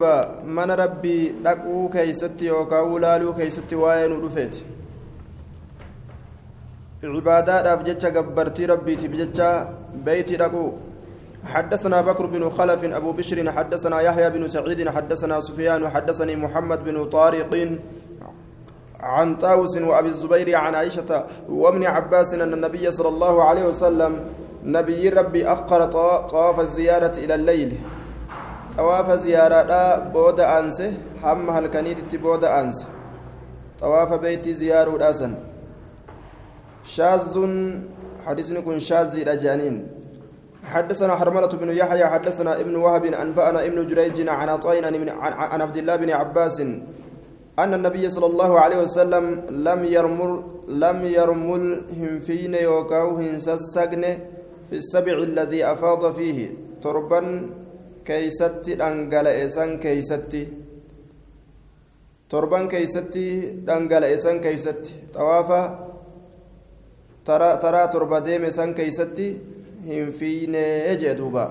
mana rabbii dhaquu keeysatti yookaan ulaaluu keeysatti waa'ee nu dhufeeti. Cibaadaadhaaf jecha gabbartii rabbiitiif jecha beeyti dhaquu. حدثنا بكر بن خلف أبو بشر حدثنا يحيى بن سعيد حدثنا سفيان حدثني محمد بن طارق عن طاوس وأبي الزبير عن عائشة وابن عباس أن النبي صلى الله عليه وسلم نبي ربي أخر طواف الزيارة إلى الليل xawaafa ziyaaraadhaa booda aanse hamma halkaniititti booda aanse. Xawaafa beeytii ziyaaruudhaa san. Shaazun حديثنا كن شاذي رجانين حدثنا حرملة بن يحيى حدثنا ابن وهب أنبأنا ابن جريج عن عطاء عن عبد الله بن عباس أن النبي صلى الله عليه وسلم لم يرمل لم يرملهم فين يوكاوهن سسقن في السبع الذي أفاض فيه تربا keeysatti dhangala'e san keeysatti torban keeysatti dhangala'e san keeysatti xawaafa taraa torba deeme san keeysatti hin fiinee jee duuba.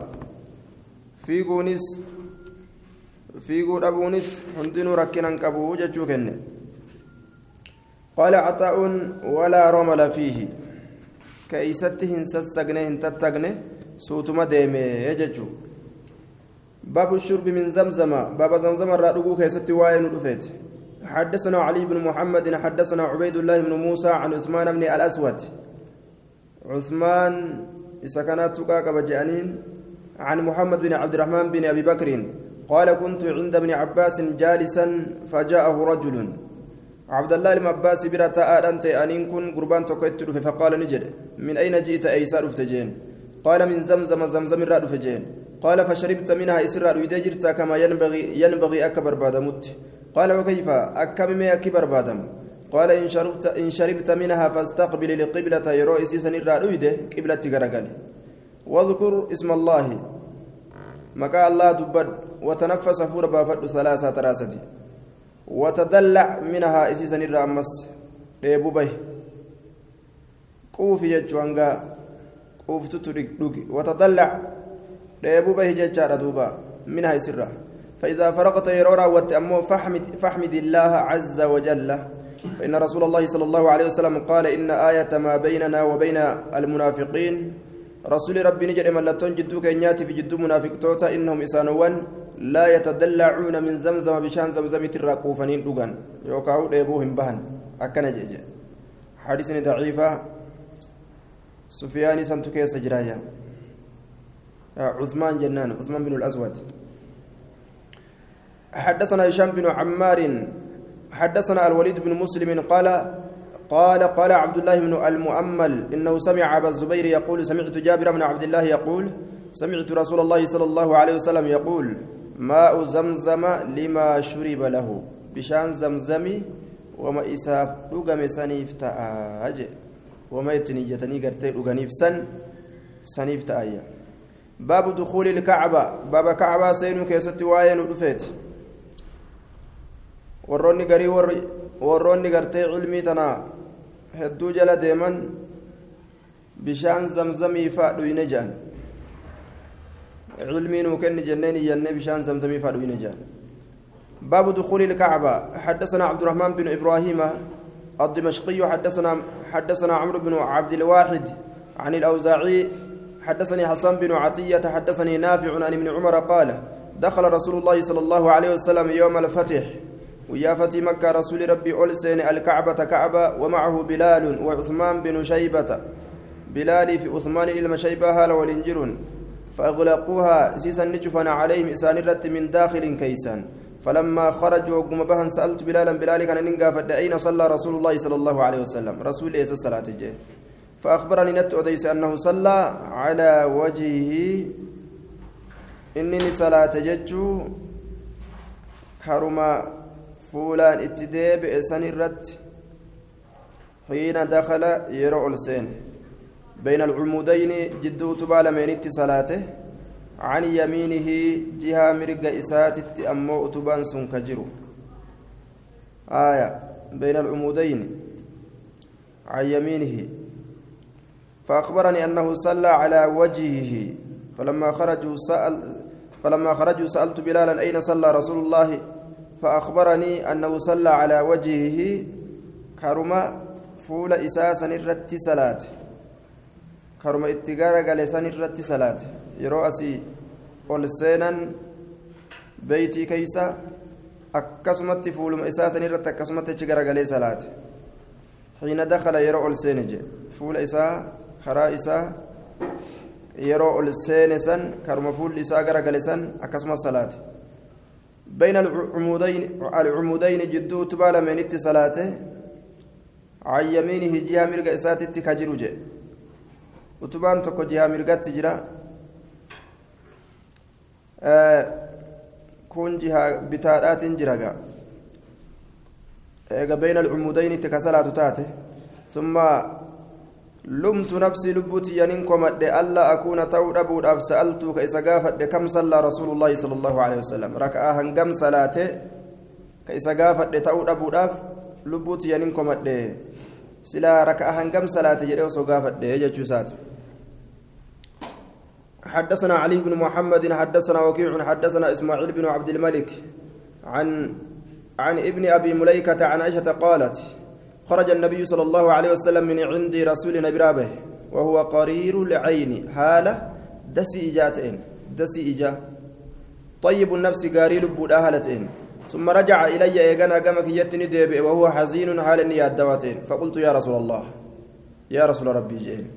Fiiguunis fiiguu dhabuunis hundinuu rakkinan qabu jechuu kenne. Qaala caxaa'uun walaa romala fiihi. Keeysatti hin sassagne hin tattagne suutuma deeme jechuu باب الشرب من زمزم باب زمزم الرادقو كيستي واين رفيت حدثنا علي بن محمد حدثنا عبيد الله بن موسى عن عثمان بن الأسود. عثمان سكنات تقاك بجانين عن محمد بن عبد الرحمن بن أبي بكر قال كنت عند ابن عباس جالسا فجاءه رجل. عبد الله بن عباس برا أنت أنين كن قربان تكت فقال نجد. من أين جئت؟ أيسار فتجين قال من زمزم زمزم الراد فجين قال فشربت منها إسرار ويدجرت كما ينبغي ينبغي أكبر بادمت قال وكيف؟ أكم ما أكبر بادم قال إن شربت إن شربت منها فاستقبل القبلة يرو إسيسن الرأيده قبلة غرغل واذكر اسم الله. مكا الله دبد وتنفس فور بافد ثلاثة تراسة وتدلع منها إسيسن الرأمس ديبو به قوفي يجوانغا. قوفتو تدق وتدلع dheebuu bahi jechaadha duuba minha isirra. فإذا فرغت يرورا وتأمو فاحمد, فاحمد الله عز وجل فإن رسول الله صلى الله عليه وسلم قال إن آية ما بيننا وبين المنافقين رسول ربي نجد من لا تنجدوك إنياتي في جد منافق توتا إنهم إسانوان لا يتدلعون من زمزم بشان زمزم تراقوفنين دوغان يوكاو ديبوهم بهن أكنا جيجي حديث ضعيفة سفياني سنتكي سجرايا عثمان جنان عثمان بن الأسود. حدثنا هشام بن عمار حدثنا الوليد بن مسلم قال قال قال عبد الله بن المؤمل إنه سمع أبا الزبير يقول سمعت جابر بن عبد الله يقول سمعت رسول الله صلى الله عليه وسلم يقول ماء زمزم لما شرب له بشان زمزمي وما إساف لقم سنيف تأج وما يتنيجتني قرتي لقنيف سن سنيف تأيّ باب دخول الكعبة باب كعبة سين كيست واين ودفيت warroonni gartee cilmii tana hedduu jala deeman bishaan zamzamii faa dhuyne jedhan cilmii nuu kenni jenneen iyyannee bishaan zamzamii faa dhuyne jedhan باب دخول الكعبة حدثنا عبد الرحمن بن إبراهيم الدمشقي حدثنا حدثنا عمرو بن عبد الواحد عن الأوزاعي حدثني حسن بن عطية حدثني نافع عن ابن عمر قال دخل رسول الله صلى الله عليه وسلم يوم الفتح. ويا فتي مكة رسول ربي ألسين الكعبة كعبة ومعه بلال وعثمان بن شيبة. بلال في عثمان إلى شيبة هال والإنجر فأغلقوها سيسا نجفنا عليهم إسان الرت من داخل كيسان. فلما خرجوا وقم بها سألت بلالا بلال كان ننقى أين صلى رسول الله صلى الله عليه وسلم. رسول الله الصلاة الجيه فأخبرني نت أديس أنه صلى على وجهه. إنني صلاة ججو. كرما فولان اتداب إسان الرد. حين دخل يرى السين. بين العمودين جدو تبال من صلاته. عن يمينه جهة مرق إساتت أمو أتبان سنكجرو آية. بين العمودين. عن يمينه. فأخبرني أنه صلى على وجهه فلما خرجوا سأل فلما خرجوا سألت بلالا أين صلى رسول الله؟ فأخبرني أنه صلى على وجهه. كرما فول إساسا الرت صلاة كرما اتقار قال الرت صلاة يرو أسي ألسينا بيتي كيسا. irratti akkasumatti achi garagalee salaate xiina dakala yeroo ol seene je fuula isaa karaa isaa yeroo ol seene san karuma fuulli isaa garagale san akkasumas salaate. بين العمودين العمودين جدو تبالا من ات صلاته عن يمينه جهه مرقى اساتت كجروج وتبان تكو جهه مرقى تجرا آه كون جهة بتارات جرقا إيجا بين العمودين تكسلات تاته ثم لمت نفسي لبوتي ينكم ألا أكون تود أبو أف سألتك إذا قافت كم صلى رسول الله صلى الله عليه وسلم؟ ركعة هنقم صلاته كإذا قافت تود أبو أف لبوتي ينكم سلا ركعة هنقم صلاته جريو سو قافت يجو ساتو. حدثنا علي بن محمد حدثنا وكيع حدثنا إسماعيل بن عبد الملك عن عن ابن أبي مليكة عن عائشة قالت خرج النبي صلى الله عليه وسلم من عند رسولنا برابه وهو قرير العين حاله دسي اجاتين دسي إجا. طيب النفس قاري لبو هالتين ثم رجع إلي ايغنا قمك يتني ديبي وهو حزين حال النيات دواتين فقلت يا رسول الله يا رسول ربي جئين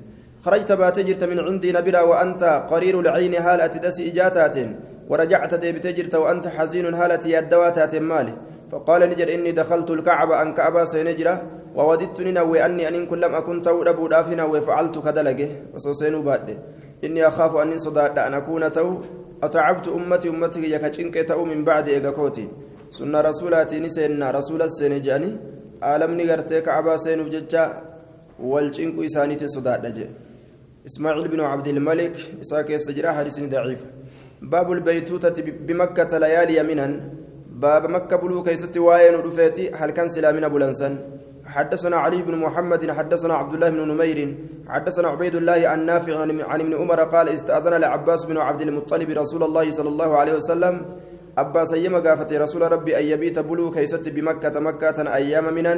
خرجت باتجرت من عندي نبلا وأنت قرير العين هالة دسي إجاتات ورجعت ديبتجرت وأنت حزين هالة يدواتات مالي. فقال نجد إني دخلت الكعبة أن كعبة سينجرة. ووددت ننوي أني أن كن لم أكن تو أبو دافنا وفعلت كدلجه وسوسين بعد. إني أخاف أن صداد أن أكون تو أتعبت أمتي أمتي يكتشنك تو من بعد إيجاكوتي سنة رسولاتي نسينا رسول السينجاني عالم نغرتي كعبة سينو ججا والشنك إسانيتي صداد جي. إسماعيل بن عبد الملك إساك يسجرا حديث ضعيف. باب البيتوتة بمكة ليالي يمنا. باب مكة بلو كيست واين رفيتي هل كان سلامنا بلنسن حدثنا علي بن محمد حدثنا عبد الله بن نمير حدثنا عبيد الله عن نافع عن ابن عمر قال استأذن لعباس بن عبد المطلب رسول الله صلى الله عليه وسلم. أبا سيما قافت رسول ربي أن يبيت بلو كيست بمكة مكة أيام منا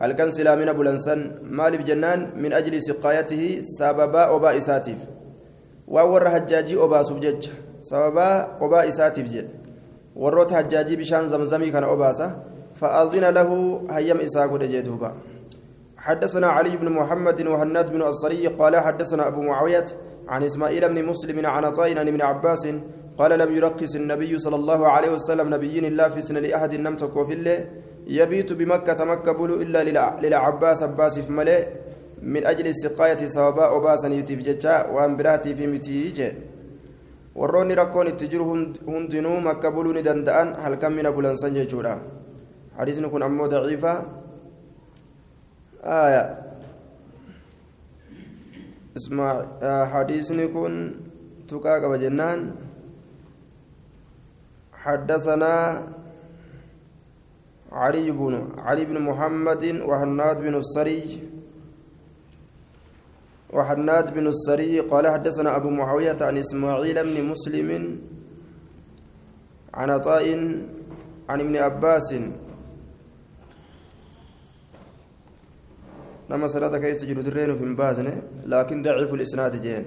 هل كان سلامنا بلنسن؟ مال بجنان من أجل سقايته سببا أبا إساتيف. وور حجاجي أبا سبجج. سببا أبا إساتيف جد. وروت حجاجي بشان زمزمي كان أباسة فأذن له هيم إساق جدوبا حدثنا علي بن محمد وهناد بن الصري قال حدثنا أبو معاوية عن إسماعيل بن مسلم عن عطاء ابن عباس قال لم يرقص النبي صلى الله عليه وسلم نبيين الله في سنة لأحد نمتك وفي الله يبيت بمكة مكة بلو إلا للعباس عباس في ملئ من أجل السقاية سوابا أباسا يتيب ججا وأنبراتي في متيج. warroonni rakkoon itti jiru hundinuu makka buluu ni danda'an halkan mina bulansan hadiisni kun ammoo daciifa hadiisni kun tuqaa qaba jennaan حدثنا علي بن علي بن محمد وهناد بن السري وحناد بن السري قال حدثنا أبو معاوية عن إسماعيل بن مسلم عن عطاء عن ابن عباس نما صلاة كيس تجد درين في مبازنة لكن ضعف الإسناد جين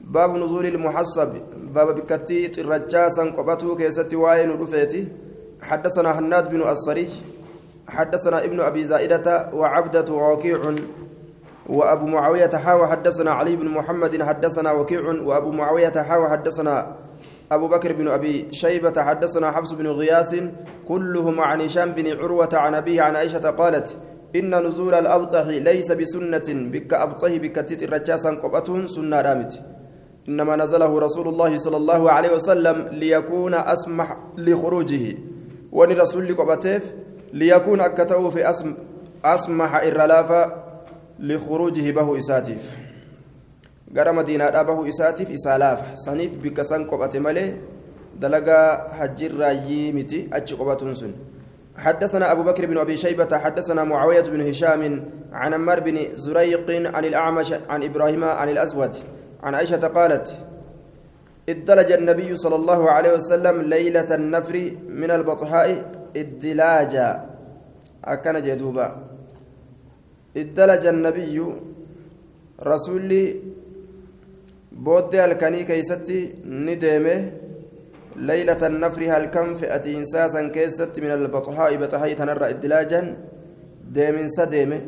باب نزول المحصب باب بكتي الرجاسا قبته كيستي واين رفيتي حدثنا هناد بن الصريج حدثنا ابن أبي زائدة وعبدة ووكيع وأبو معاوية حاوى حدثنا علي بن محمد حدثنا وكيع وأبو معاوية حاوى حدثنا أبو بكر بن أبي شيبة حدثنا حفص بن غياث كلهم عن هشام بن عروة عن أبيه عن عائشة قالت إن نزول الأبطح ليس بسنة بك أبطه بك تت الرجاسا قبته سنة رامت. إنما نزله رسول الله صلى الله عليه وسلم ليكون أسمح لخروجه. وني رسول ليكون أكته في أسم أسمح إرلافا لخروجه به إساتيف. gara madiinaadhaa bahu isaatiif isaa laafa saniif bikka san qophate malee dalagaa hajjirraayyii miti achi sun حدثنا أبو بكر بن أبي شيبة حدثنا معاوية بن هشام عن عمار بن زريق عن الأعمش عن إبراهيم عن الأسود عن عائشة قالت ادلج النبي صلى الله عليه وسلم ليلة النفر من البطحاء ادلاجا. أكن جدوبا. ادلج النبي رسولي بودي الكني كيستي ندمه ليلة النفر هل كم فئة إنساسا كيست من البطحاء بطحاء تنرى ادلاجا؟ ديمن سديمه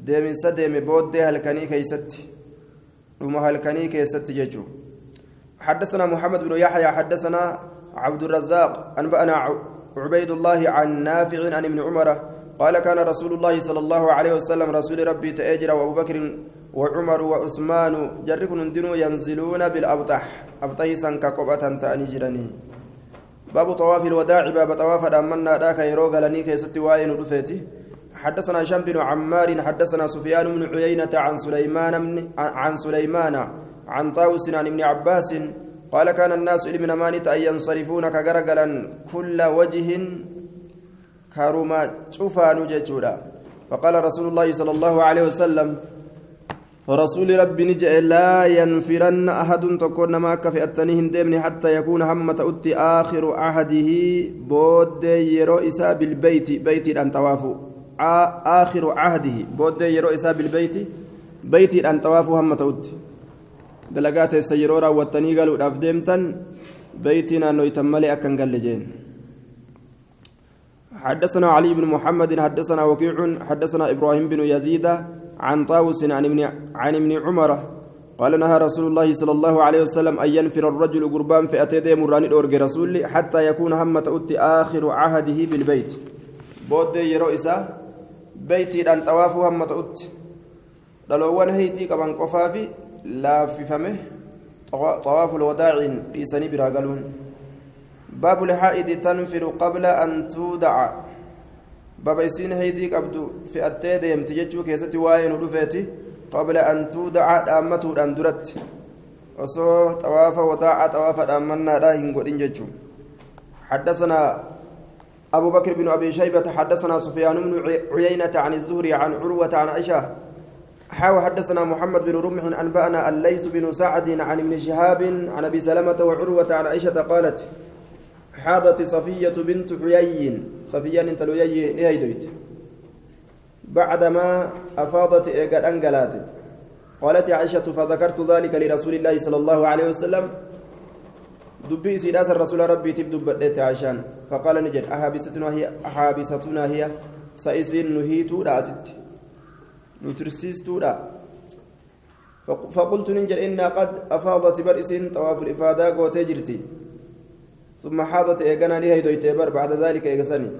ديمن سديمه بودي هل كني كيستي وما هل كني كيستي ججو. حدثنا محمد بن يحيى حدثنا عبد الرزاق أنبأنا عبيد الله عن نافع عن ابن عمر قال كان رسول الله صلى الله عليه وسلم رسول ربي تأجر وأبو بكر وعمر وعثمان جركن دنو ينزلون بالأبطح أبطح سنك قبة تأني جرني. باب طواف الوداع باب طواف أمنا ذاك يروق لني كيست واين رفيتي حدثنا هشام بن عمار حدثنا سفيان بن عيينة عن سليمان عن سليمان عن طاووس عن ابن عباس قال كان الناس من مانت أن ينصرفون كجرجلا كل وجه كرما شوفان فقال رسول الله صلى الله عليه وسلم ورسول ربي نجأ لا ينفرن أحد تكون ما كفئتني هندمني حتى يكون همة أتي آخر عهده بود يرو إسا بالبيت. بيت أن توافو. آخر عهده بود يرو إسا بالبيت. بيت أن توافو همة أتي. دلقات السيرورا والتني قالوا أفدمتن بيتنا نويتملي أكن قال لجين. حدثنا علي بن محمد حدثنا وكيع حدثنا إبراهيم بن يزيد عن طاووس عن ابن عن ابن عمر قال نهى رسول الله صلى الله عليه وسلم أن ينفر الرجل قربان في أتيدي مراني الأورج رسول حتى يكون همة أتي آخر عهده بالبيت. بود يرؤسا بيتي أن طواف همة أتي دلوان هيتي كمان قفافي لا في فمه طواف الوداع لسني براقلون باب الحائض تنفر قبل أن تودع. باب يسين هيدي قبض في التيد يمتججو كيستي واين ودفيتي قبل أن تودع دامته أن درت وصو طواف وداع طواف دامنا لا هنقول إنججو حدثنا أبو بكر بن أبي شيبة حدثنا سفيان بن عيينة عن الزهري عن عروة عن عائشة حاو حدثنا محمد بن رمح أنبأنا الليث بن سعد عن ابن شهاب عن أبي سلمة وعروة عن عائشة قالت حاضت صفية بنت حيي صفية بنت حيي إهيدويت بعدما أفاضت إيقاد أنقلات قالت عائشة فذكرت ذلك لرسول الله صلى الله عليه وسلم. دبي سيداس الرسول ربي تبدو عشان فقال نجد أحابستنا هي أحابستنا هي؟ سيسين نهيتو راتت نترسيستو را فقلت ننجد إنا قد أفاضت برئس طواف الإفادة قوتي جرتي. ثم حاضت إيقنا لها يدويتيبر بعد ذلك إيقسني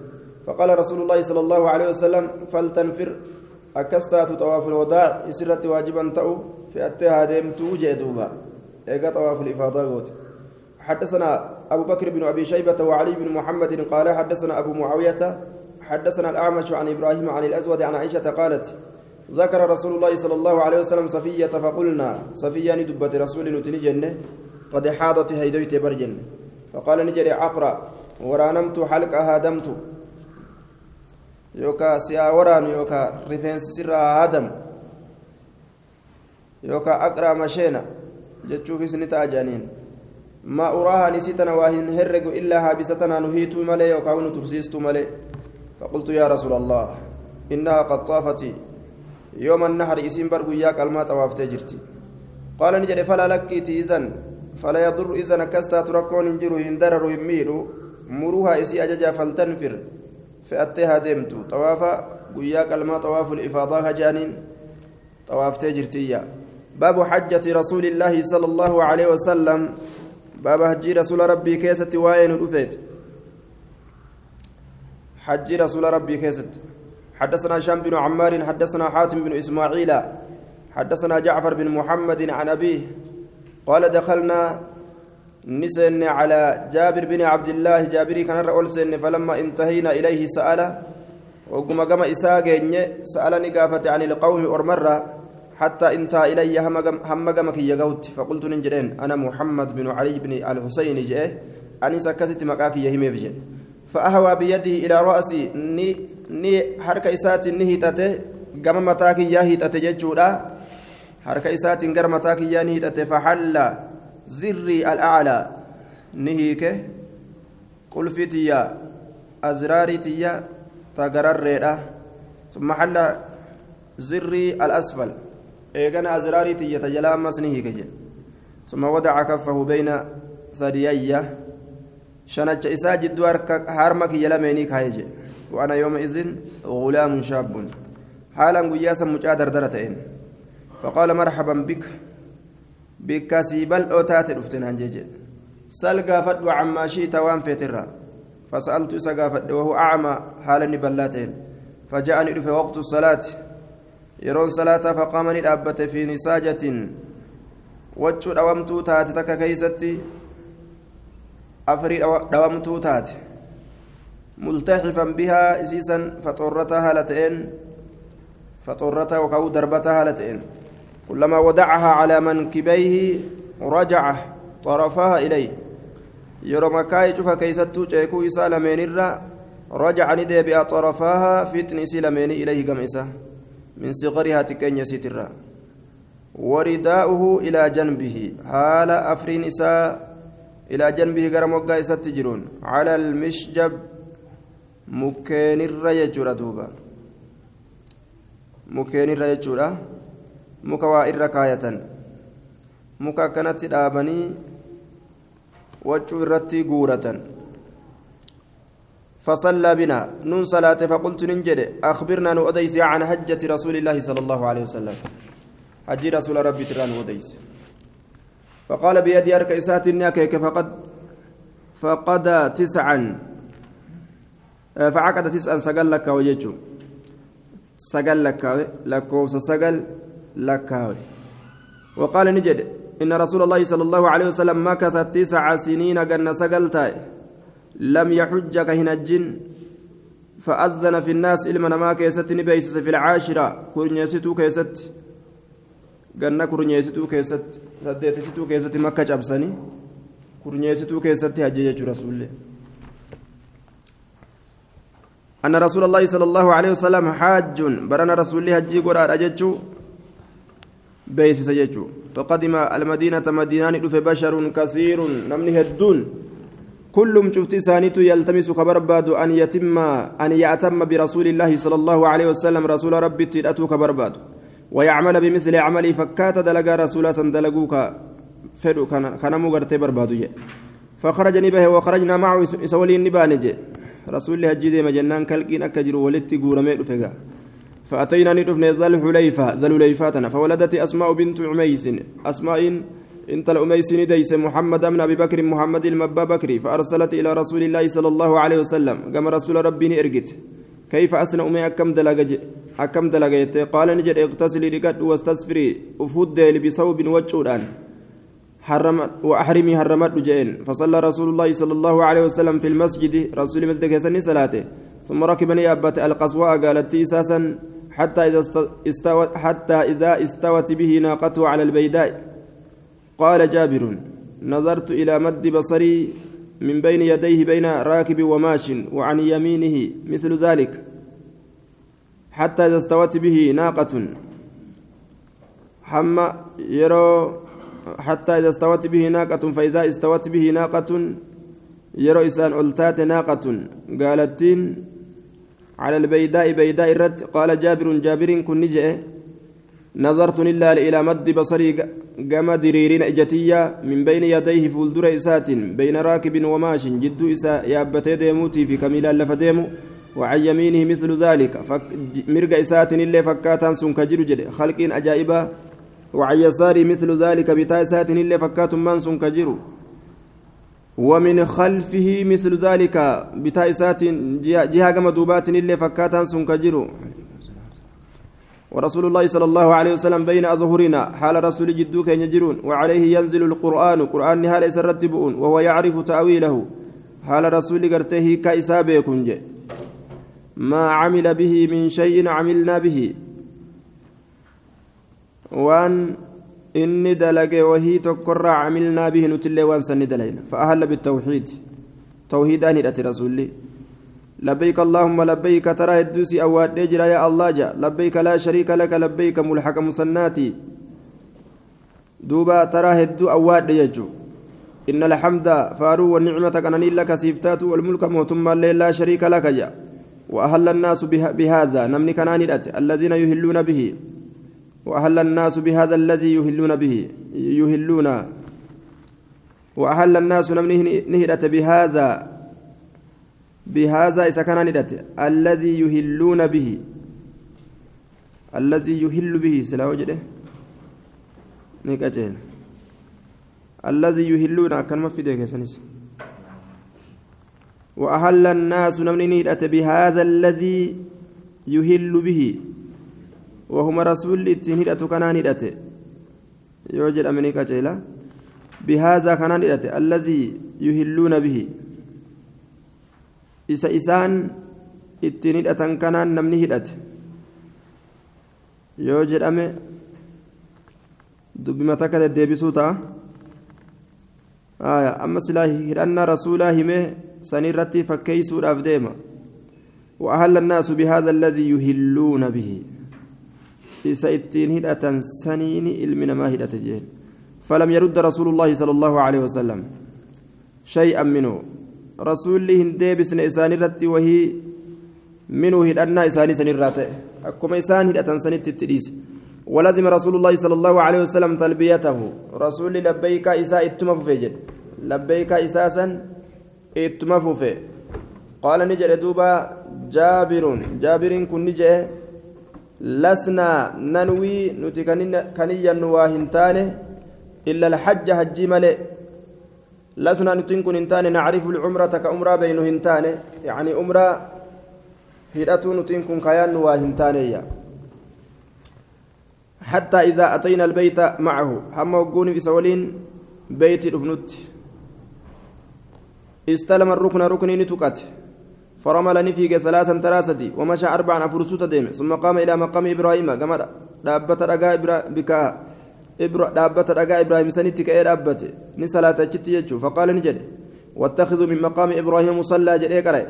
فقال رسول الله صلى الله عليه وسلم فلتنفر. أكستات طواف الوداع يسرت واجبا تأو في أتها ديمتو جيدوبا إيقا طواف الإفاضة قوت. حدثنا أبو بكر بن أبي شيبة وعلي بن محمد قال حدثنا أبو معاوية حدثنا الأعمش عن إبراهيم عن الأزود عن عائشة قالت ذكر رسول الله صلى الله عليه وسلم صفية فقلنا صفية ندبت رسول نتني جنة قد حاضت هيدويت برجن فقال نجري عقرا ورانمت حلقها دمت يوكا سيا وران يوكا رفنس سرا آدم يوكا أقرا مشينا جتشو في سنة جانين. ما أراها نسيتنا واهن هرق إلا هابستنا نهيت ملي يوكا ونترسيست ملي. فقلت يا رسول الله إنها قد طافت. يوم النهر اسم برقو يا كلمة طوافت جرتي. قال نجري فلا لك إذن. فلا يضر إذا نكستا تركون انجرو يندرر يميرو مروها إسي أججا فلتنفر فأتيها ديمتو. طوافا قيا كلمة طواف الإفاضة هجانين. طواف تجرتية باب حجة رسول الله صلى الله عليه وسلم. باب حج رسول ربي كيست واين رفيت. حج رسول ربي كيست. حدثنا هشام بن عمار حدثنا حاتم بن إسماعيل حدثنا جعفر بن محمد عن أبيه قال دخلنا نسن على جابر بن عبد الله. جابري كان رأول سن فلما انتهينا إليه سأل وقم قم إساق سألني قافت عن القوم أرمرة حتى انتهى إلي هم قمك يقوت. فقلت ننجرين أنا محمد بن علي بن الحسين جئ أني سكست مكاكي يهمي في فأهوى بيده إلى رأسي ني ني حركة إسات نهيتته قم متاكي يهيتته ججودا harka isaatiin gara mataa kiyyaa ni hidhate faxalla زري الأعلى نهيك قل فتيا أزراري تيا تقرر ثم حل زري الأسفل إيقنا أزراري تيا تجلا أمس نهيك ثم وضع كفه بين ثديي شنج إسا جدو هارمك يلميني كايجي وأنا يومئذ غلام شاب حالا قياسا مجادر درتين فقال مرحبا بك. بك سيبل أوتات رفتنا جيجي. سل قافت عما شئت وان فترة فسألت إسا قافت وهو أعمى حالا نبلاتين فجاءني في وقت الصلاة. يرون صلاة فقامني الأبت في نساجة. وجه دوامتو تاتي تكا كيستي. أفري دوامتو تاتي. ملتحفا بها إسيسا فطرتها لتين فطرتها وكو دربتها لتين كلما ودعها على منكبيه رجع طرفها إليه makkaa cufa keeysattuu ceekuu isaa lameenirra rajaca ni deebi'a xarafahaa fixni isii lameenii ilayhi gama isa min siqarihaa xiqqeenya isiitirraa ورداؤه إلى جنبه حال أفرين إساء إلى جنبه قرم تجرون على المشجب مكين الريجور دوبا مكين الريجور مكوا الركاية مكا كانت الآبني وجه الرتي قورة فصلى بنا نون صلاة فقلت ننجد أخبرنا نؤديس عن حجة رسول الله صلى الله عليه وسلم حجي رسول ربي تران وديس فقال بيدي أرك إساتني أكيك فقد فقد تسعا فعقد تسعا سقل لك وجيتشو سقل لك لكوس سقل لك. وقال نجد إن رسول الله صلى الله عليه وسلم مكث تسع سنين قن سقل تاي لم يحجك هنا الجن. فأذن في الناس إلما ما كيست نبيس في العاشرة. كرنيستو كيست. ganna kurnyeessituu keessatti saddeetisituu keessatti makka cabsanii kurnyeessituu keessatti hajje jechuudha rasuullee أن رسول الله صلى الله عليه وسلم حاج. برنا رسول الله حجي قرآن أججو بيس سججو فقدم المدينة مدينة دف بشر كثير نمني هدون كلهم شفت سانيت يلتمس كبرباد أن يتم أن يأتم برسول الله صلى الله عليه وسلم رسول ربي تلأتو كبرباد ويعمل بمثل عملي فكات دلقا رسولا سندلقوك فدو كان مغرتي بربادو فخرجني به وخرجنا معه سولي نبانج رسول الله جدي مجنان كالكين أكجر ولدت قورمي رفقا فأتينا ندفن ذا الحليفة ذا الحليفاتنا فولدت أسماء بنت عميس. أسماء انت الأميس نديس محمد بن أبي بكر محمد المبا بكري. فأرسلت إلى رسول الله صلى الله عليه وسلم. قام رسول ربي إرقت كيف أسنى أمي أكم دلقج؟ أكم دلقيت قال نجد اغتسلي لقد واستسفري. أفود بثوب وجودان. حرم وأحرمي حرمت جين فصلى رسول الله صلى الله عليه وسلم في المسجد. رسول مسجد كسني صلاته. ثم ركبني أبت القصواء قالت إساسا حتى إذا استوت حتى إذا استوت به ناقته على البيداء. قال جابر نظرت إلى مد بصري من بين يديه بين راكب وماش وعن يمينه مثل ذلك. حتى إذا استوت به ناقة. حم يرى حتى إذا استوت به ناقة فإذا استوت به ناقة يرى إسان ألتات ناقة. قالتين على البيداء بيداء الرد. قال جابر جابر كن نجئ. نظرت إلا إلى مد بصري قام دريرين إجتية من بين يديه فولدر إسات بين راكب وماش. جد إسا يابتي ديموتي في كميلا لفديمو وعن يمينه مثل ذلك. مرق إسات اللي فكاتا سن كجر جد خلق أجائبا. وعن يساري مثل ذلك بتا إسات اللي فكات من سن ومن خلفه مثل ذلك بتا إسات جهة قم دوبات اللي فكاتا سن كجر ورسول الله صلى الله عليه وسلم بين أظهرنا حال رسول جدو كان يجرون وعليه ينزل القرآن قرآن هال يسرتبون وهو يعرف تأويله. حال رسول قرته كإسابه كنج ما عمل به من شيء عملنا به. وان إني دلق وهي تقر عملنا به نتلي وان سن فأهل بالتوحيد توحيدان رسول الله لبيك اللهم لبيك ترى الدوسي أواد نجرا يا الله جا لبيك لا شريك لك لبيك ملحق مسناتي دوبا ترى الدو أواد يجو إن الحمد فارو والنعمة كان لك سيفتات والملك موتما لا شريك لك جاء وأهل الناس بهذا نمني كنان الذين يهلون به وأهل الناس بهذا الذي يهلون به يهلون. وأهل الناس نمني نهدة بهذا بهذا إذا كان ندت الذي يهلون به. الذي يهل به سلا وجده. نيكاتين الذي يهلون كلمة في ديك سنس. وأهل الناس نمني ندت بهذا الذي يهل به. وهم رسول التنهدة كان ندت يوجد أمريكا جيلا بهذا كان ندت الذي يهلون به isa isaan ittiin hidhatan kanaan namni hidhate yoo jedhame dubbima takka deddeebisuu ta'a amma silaa hidhannaa rasuulaa himee sanirratti fakkeeysuudhaaf deema وأهل الناس بهذا الذي يهلون به إذا اتين هدأة سنين إلمنا ما هدأة جهل. فلم يرد رسول الله صلى الله عليه وسلم شيئا منه. rasuulli hin deebisne isaan irratti wahii minuu hidhannaa isaanii sanirraa ta'e akkuma isaan hidhatan sanitti itti dhiise ولزم رسول الله صلى الله عليه وسلم تلبيته. رسول لبيك إساء إتما جد. لبيك إساسا إتما قال نجد دوبا جابر جابر كن نجد لسنا ننوي نتكنيا نواهنتانه إلا الحج هجي ملئ لسنا نتن كن انتان نعرف العمرة كأمرة بين هنتان يعني عمرة هدأتو نتن كن كيان وهنتانية حتى إذا أتينا البيت معه. هم وقون في سولين بيت الأفنت استلم الركن ركن نتكت فرملني في ثلاثا تراستي ومشى أربعا فرسوت ديم ثم قام إلى مقام إبراهيم كما دابت رقا بكاء dhaabbata dhagaa ibraahim sanitti ka'ee dhaabbate ni salaata achitti jechuun faqaala ni jedhe واتخذوا من مقام إبراهيم مصلى جدي قرأ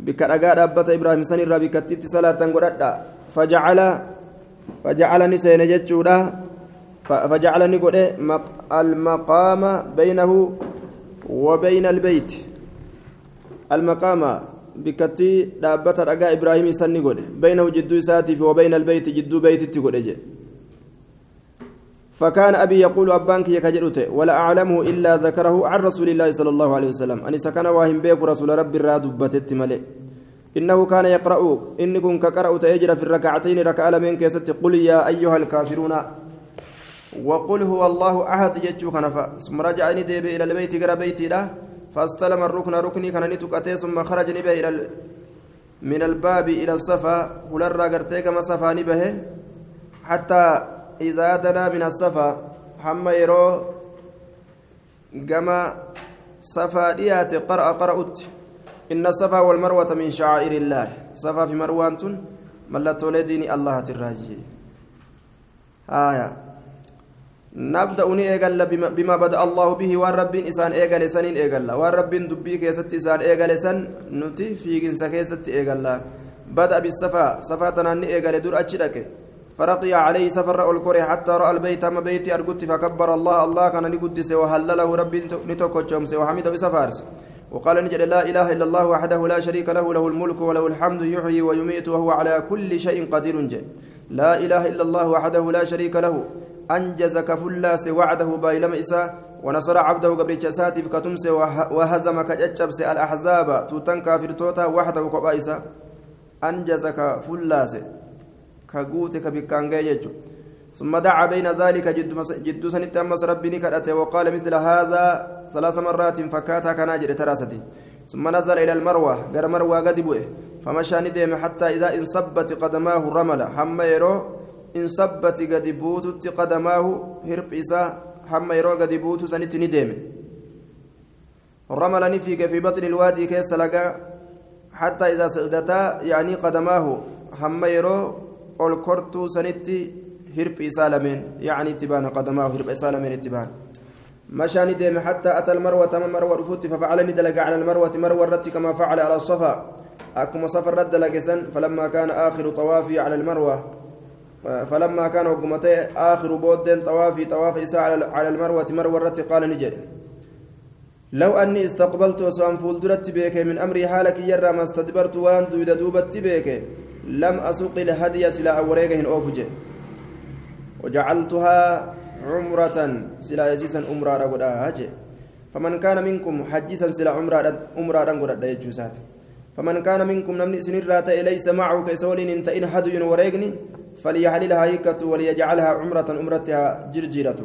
بك رجاء دابة إبراهيم سن الربي كتيت صلاة قرأت. فجعل فجعلني سينجتشودا فجعلني قد المقام بينه وبين البيت. المقام بكتي دابة رجاء إبراهيم سن قد بينه جدو ساتي وبين البيت جدو بيت قد فكان أبي يقول أبانك يكجرت ولا أعلمه إلا ذكره عن رسول الله صلى الله عليه وسلم أني سكن واهم بيك رسول ربي الرادبت ملئ إنه كان يقرأ إنكم كقرأ تأجر في الركعتين ركع لمن كيست قل يا أيها الكافرون وقل هو الله أحد يجو كنفا ثم رجعني ديب إلى البيت قرى بيتي له فاستلم الركن ركني كان نتكتي ثم خرج نبه إلى من الباب إلى الصفا ولرى قرتيك ما صفا نبه حتى إذا دنا من الصفا هم يرو كما صفا ديات قرأ قرأت. إن الصفا والمروة من شعائر الله. صفا في مروان ملت ولديني الله تراجي. آية. نبدأ نيجل بما بدأ الله به والرب إنسان إيجل سنين إيجل والرب دبي كيست إنسان إيجل سن نتي في جنس كيست إيجل بدأ بالصفا. صفا تناني إيجل دور أتشدك فرقي عليه سفر الكره حتى رأى البيت أما بيتي ارجت فكبر الله. الله كان لقدس وهلله ربي نتوكو شمس وحمده بسفارس وقال نجد لا إله إلا الله وحده لا شريك له له الملك وله الحمد يحيي ويميت وهو على كل شيء قدير. جي. لا إله إلا الله وحده لا شريك له. انجز كفلاس وعده بايلم إساء ونصر عبده قبل جساتي فكتمس وهزم كججبس الأحزاب توتن كافر توتا وحده كبايسا انجز كفلاس كغوت كبكانغي يجو ثم دعا بين ذلك جد جد سنت أمس ربي نكرته وقال مثل هذا ثلاث مرات فكاتا كان أجر تراستي ثم نزل إلى المروة قال مروة قد بوئه فمشى ندم حتى إذا انصبت قدماه رمل حم يرو انصبت قد بوتت قدماه هرب إسا حم يرو قد بوت سنت ندم رمل نفيك في بطن الوادي كيس لقى حتى إذا سغدتا يعني قدماه حم يرو ol kortuu sanitti hirphi isaa lameen yacni itti baana qadamaahu hirpha isaa lameen itti baana. مشاني ديم حتى أتى المروة تم مروة رفوت ففعل ندلق على المروة مروة رت كما فعل على الصفا أكما صفر رد لقسن فلما كان آخر طوافي على المروة فلما كان وقمتي آخر بود طوافي طواف إساء على المروة مروة قال نجد. لو أني استقبلت وسأن فولدرت بك من أمري حالك يرى ما استدبرت وأن دويد دوبت بك لم أسوق الهدي سلا أوريقهن أوفج. وجعلتها عمرة سلا يسيسا أمرا رقود فمن كان منكم حجيسا سلا عمرا عمرا رقود يجوسات فمن كان منكم نمني سنرات ليس معه كيسولين انت إن هدي وريقني فليحللها هيكة وليجعلها عمرة أمرتها جرجيرة.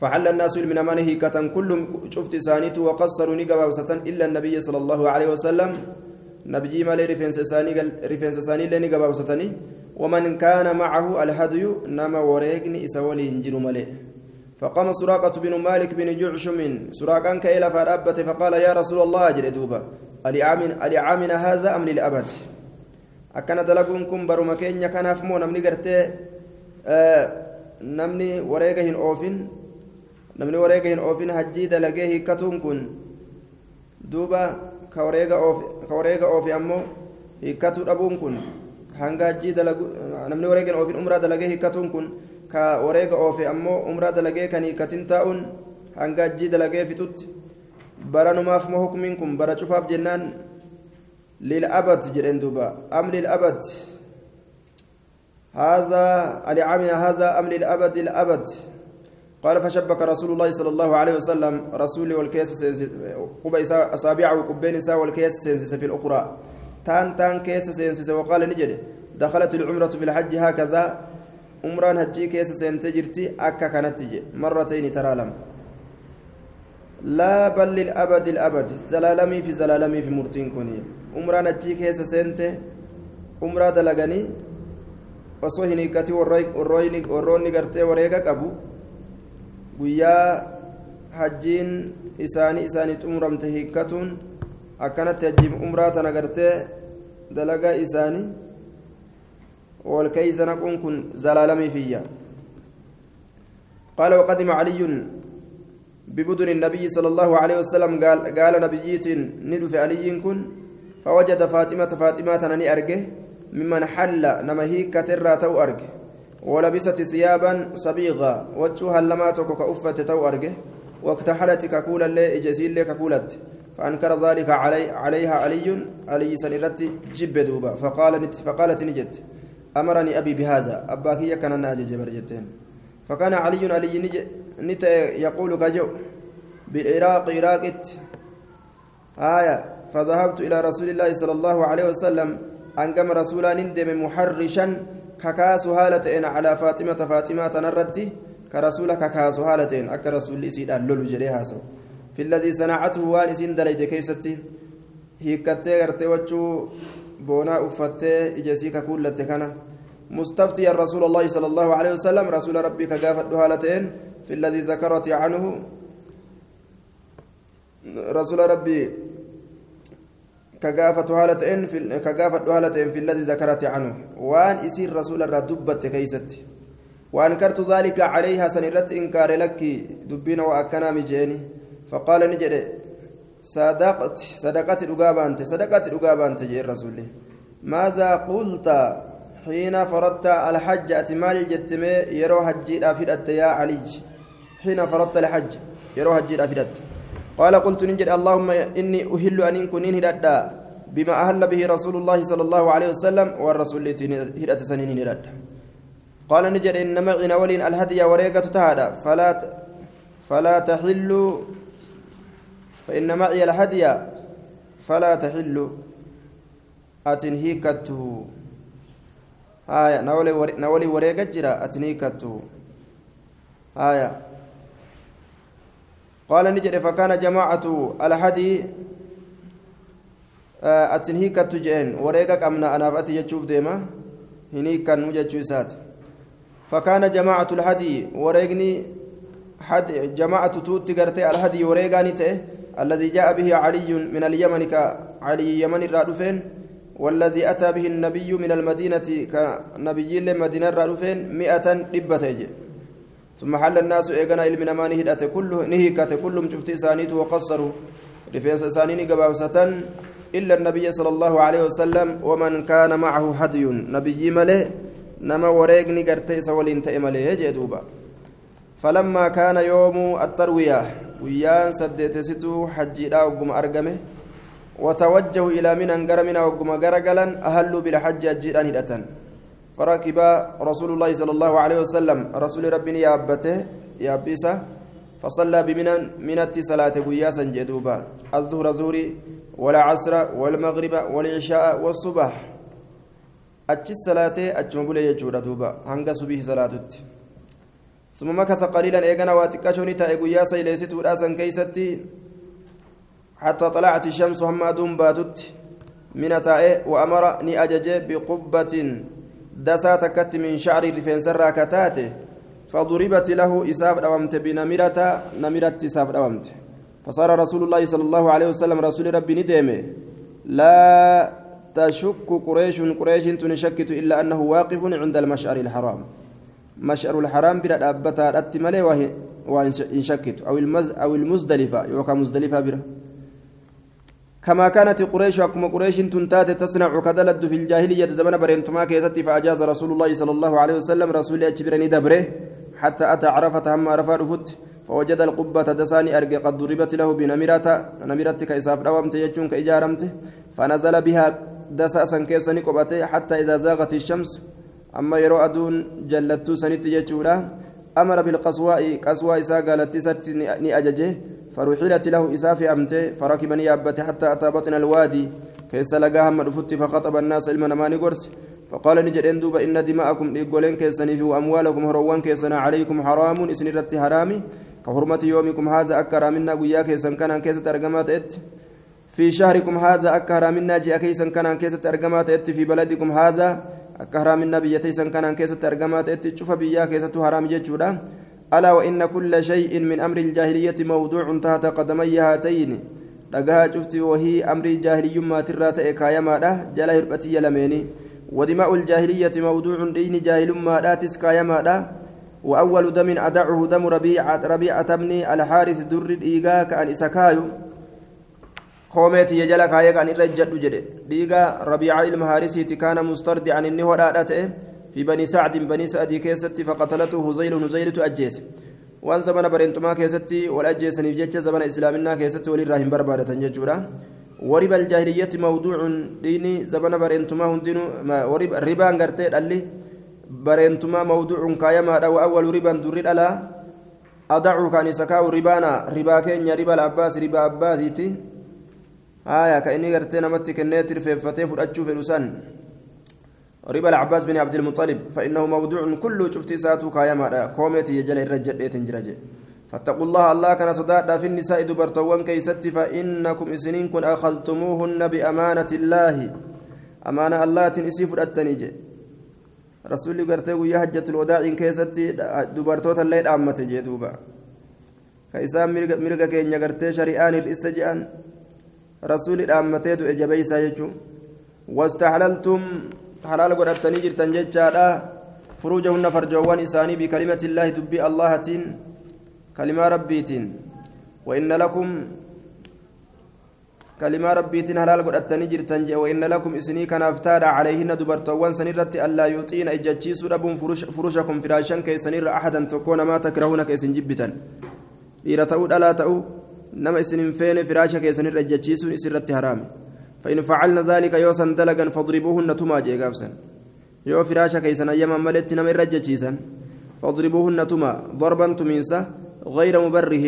فحل الناس من أمانه كتن كلهم شفت سانيت وقصروا نقبا إلا النبي صلى الله عليه وسلم. نبجي مالي رفنس ساني رفنس ساني لني ومن كان معه الهدي نما وريقني إسولي انجر مالي فقام سراقة بن مالك بن جعشم سراقا كإلى فرأبت فقال يا رسول الله أجل دوبا ألعامنا هذا أم للأبد أكن دلقون كن برما كينيا كان أفمو نمني قرتي آه نمني وريقهن أوفن wareega hin oofin hajjii dalagee hiikkatuun kun duuba ka wareega oofe ammoo hiikkatuu dhabuun kun hanga hajjii dalagu namni wareega hin oofin umraa dalagee hiikkatuun kun ka wareega oofe ammoo umraa dalagee kan hiikkatin taa'uun hanga hajjii dalagee fixutti baranumaaf moo hukumiin kun bara cufaaf jennaan للأبد جرين دوبا أم للأبد هذا العامل هذا أم للأبد الأبد قال فشبك رسول الله صلى الله عليه وسلم رسولي والكيس قبى أصابعه قبين سا والكيس سينسس في الأخرى تان تان كيس سينسس وقال نجد دخلت العمرة في الحج هكذا هجي كيس سينتجرتي أكا كانت تجي مرتين ترى لم لا بل للأبد الأبد زلالمي في زلالمي في مرتين كوني عمران هجي كيس سينتي عمرة دلغني osoo hin hiikkati warroonni gartee wareega qabu guyyaa hajjiin isaanii isaanii xumuramte hiikkatuun akkanatti hajjiif umraa tana gartee dalagaa isaanii wal keeysa naquun kun zalaalamiifiyya قال وقدم علي ببدن النبي صلى الله عليه وسلم قال قال نبييت ندف علي كن فوجد فاطمة فاطمة نني أرجه ممن حل نما هيك ترى تو أرجه ولبست ثيابا صبيغا وجهها لما تكوك أفت تو أرجه واكتحلت ككولا لي إجزيل لي ككولت فأنكر ذلك علي عليها علي علي سنرت جب دوبا فقال فقالت نجت. أمرني أبي بهذا أباكي كان ناجي جبر جتين فكان علي علي نت يقول كجو بالعراق عراقت آية فذهبت إلى رسول الله صلى الله عليه وسلم أنقم رسولا ندم محرشا kakaasu haala ta'een calaa faaximata faaximaa tanarratti ka rasuula kakaasu haala ta'een akka rasuulli isiidhaan lolu jedhee haasawu filladii sanaacatuhu waan isiin dalayde keeysatti hiikkattee boonaa uffattee ijasii kakuullatte kana مستفتيا رسول الله صلى الله عليه وسلم رسول ربي كجافة هالتين في الذي ذكرت عنه. رسول ربي كجافة هالتين في كجافة هالتين في الذي ذكرت عنه. وان يصير رسول الله دبت كيست. وانكرت ذلك عليها سنرت إنكار لك دبين واكنا مجيني فقال نجد صدقت صدقت الأجابانت صدقت الأجابانت جي الرسول. ماذا قلت حين فرضت الحج؟ أتمال جتمي يرو حجي أفيدت يا علي. حين فرضت الحج يرو حجي أفيدت قال قلت نجد اللهم إني أهل أن كنين هددا بما أهل به رسول الله صلى الله عليه وسلم والرسول هدت سنين هددا قال نجد إن معنا ولين الهدي وريقة تهدى فلا فلا تحل فإن معي الهدي فلا تحل. أتنهيكته آية نولي وريقة جرا أتنهيكته آية. قال نجد فكان جماعة الهدي أتنهيكة جين وريقك أمنا أنا فأتي يجوف ديما. هنيكا سات. فكان جماعة الهدي وريقني حد جماعة توت قرتي الهدي وريقاني الذي جاء به علي من اليمن كعلي يمن الرادفين والذي أتى به النبي من المدينة كنبي المدينة الرادفين مئة دبة ثم حل الناس إيقنا إلمنا ما نهدأت كله نهيكت كلهم شفت سانيت وقصروا. رفينس سانين قباوسة إلا النبي صلى الله عليه وسلم ومن كان معه هدي. نبي ملئ نما وريقني قرتيس ولين تئملي جدوبا فلما كان يوم التروية ويان سديتستو حجي لا وقم أرقمه وتوجهوا إلى من أنقر من وقم قرقلا أهلوا بالحج أجيران هدأة فركب رسول الله صلى الله عليه وسلم رسول ربي يا أبته يا أبيسه فصلى بمن من صلاة قياسا جدوبا. الظهر زوري والعصر والمغرب والعشاء والصبح أتش الصلاة أتش مبولي يجود دوبا. هنگا صبح صلاة ثم مكث قليلا إيغانا واتكاشوني تأي قياسا إليستو راسا كيستي حتى طلعت الشمس هم أدوم باتت من تأي وأمر ني أججي بقبة دسا تكت من شعر رفين سرا كتاته. فضربت له إساف دوامت بنمرة نمرة إساف دوامت. فصار رسول الله صلى الله عليه وسلم رسول ربي ندمه لا تشك قريش قريش تنشكت إلا أنه واقف عند المشعر الحرام. مشعر الحرام بلا أبتا أتملي وإن شكت أو المز أو المزدلفة. يوكا مزدلفة بلا. كما كانت قريش أكما قريش تنتات تصنع كدلد في الجاهلية زمن برينتما كيستي فأجاز رسول الله صلى الله عليه وسلم رسول أجبرني دبره حتى أتى عرفة هم عرفة رفت. فوجد القبة دساني أرجع قد ضربت له بنمرة نمرة كإساف رومت يجون كإجارمت. فنزل بها دساسا كيسني قبته حتى إذا زاغت الشمس أما يرو أدون جلتو سنت يجورا أمر بالقصواء قصواء إسا قالت ست ني أججه فرحلت له إساف أمته فركبني أبته حتى أتى بطن الوادي كيس لقاها مدفت فخطب الناس علما ماني قرس فقال نجد دوبا إن دماءكم إيقولين كيسني وأموالكم هروان كيسنا عليكم حرام إسن رت حرامي كحرمة يومكم هذا أكرا منا قيا كيسن كان كيسة أرقمات إت. في شهركم هذا أكرا منا جاء كيسن كان كيسة أرقمات إت. في بلدكم هذا أكرا منا بيتيسن كان كيسة أرقمات إت شوف بيا كيسة حرام جتشودا ألا وإن كل شيء من أمر الجاهلية موضوع تحت قدمي هاتين dhagahaa cufti wahii amrii jaahilyummaatirraa ta'e kaayamaadha jala hirphatii lameeni ودماء الجاهلية موضوع دين جاهل ما لا تسكايما وأول دم أدعه دم ربيعة ربيعة بن الحارث در قومت يجلا كايا كان الرجل جدي ديغا ربيعة المهارسي كان مستردعا إنه رأته في بني سعد بني سعد كيست فقتلته هزيل هزيل تأجيس وان زمن برنتما كيستي والأجيس نفجج زمن إسلامنا كيست وللراهم بربادة ججورا وربا الجاهلية موضوع ديني زمن برنتما هندينو ربا غرتي دالي برنتما موضوع كايما أو أول ربا در ألا أدعو كان سكاو ربانا ربا كينيا ربا العباس ربا عباسيتي آية كأني غرتي نمت كنيت رفيفتي فرأتشو في لسان ربا العباس بن عبد المطلب فإنه موضوع كله شفتي ساتو كايما كوميتي يجل الرجل تنجرجي. فاتقوا الله الله كان صدادا في النساء دبرتوان كيست فإنكم إسنين كن أخذتموهن بأمانة الله. أمانة الله تنسي فرأتني رسول قرتي يا حجة الوداع كيست دبرتوتا الليل أمت جدوبا كيسان مرقا كينيا قرتي شريان الإستجان. رسول أمتي دو إجابيسا يجو. واستحللتم حلال قرأتني جرتن ججالا فروجهن فرجوان إساني بكلمة الله دبي الله تين كلمة ربيتين. وإن لكم كلمة ربيتين هلال قد أتني جرتن وإن لكم إسني كان أفتار عليهن دبرتوان سنرت ألا يطين إجتشيس ربهم فروش فرشكم فراشا كي سنر أحدا تكون ما تكرهون كي سنجبتا تؤد ألا تؤ نما إسن فين فراشا كي سنر إجتشيس إسرت حرام فإن فعلنا ذلك يوسا دلقا فاضربوهن تما جيغابسا يو فراشا كي سنيما ملت نما إرجتشيسا فاضربوهن تما ضربا تمينسا غير مبره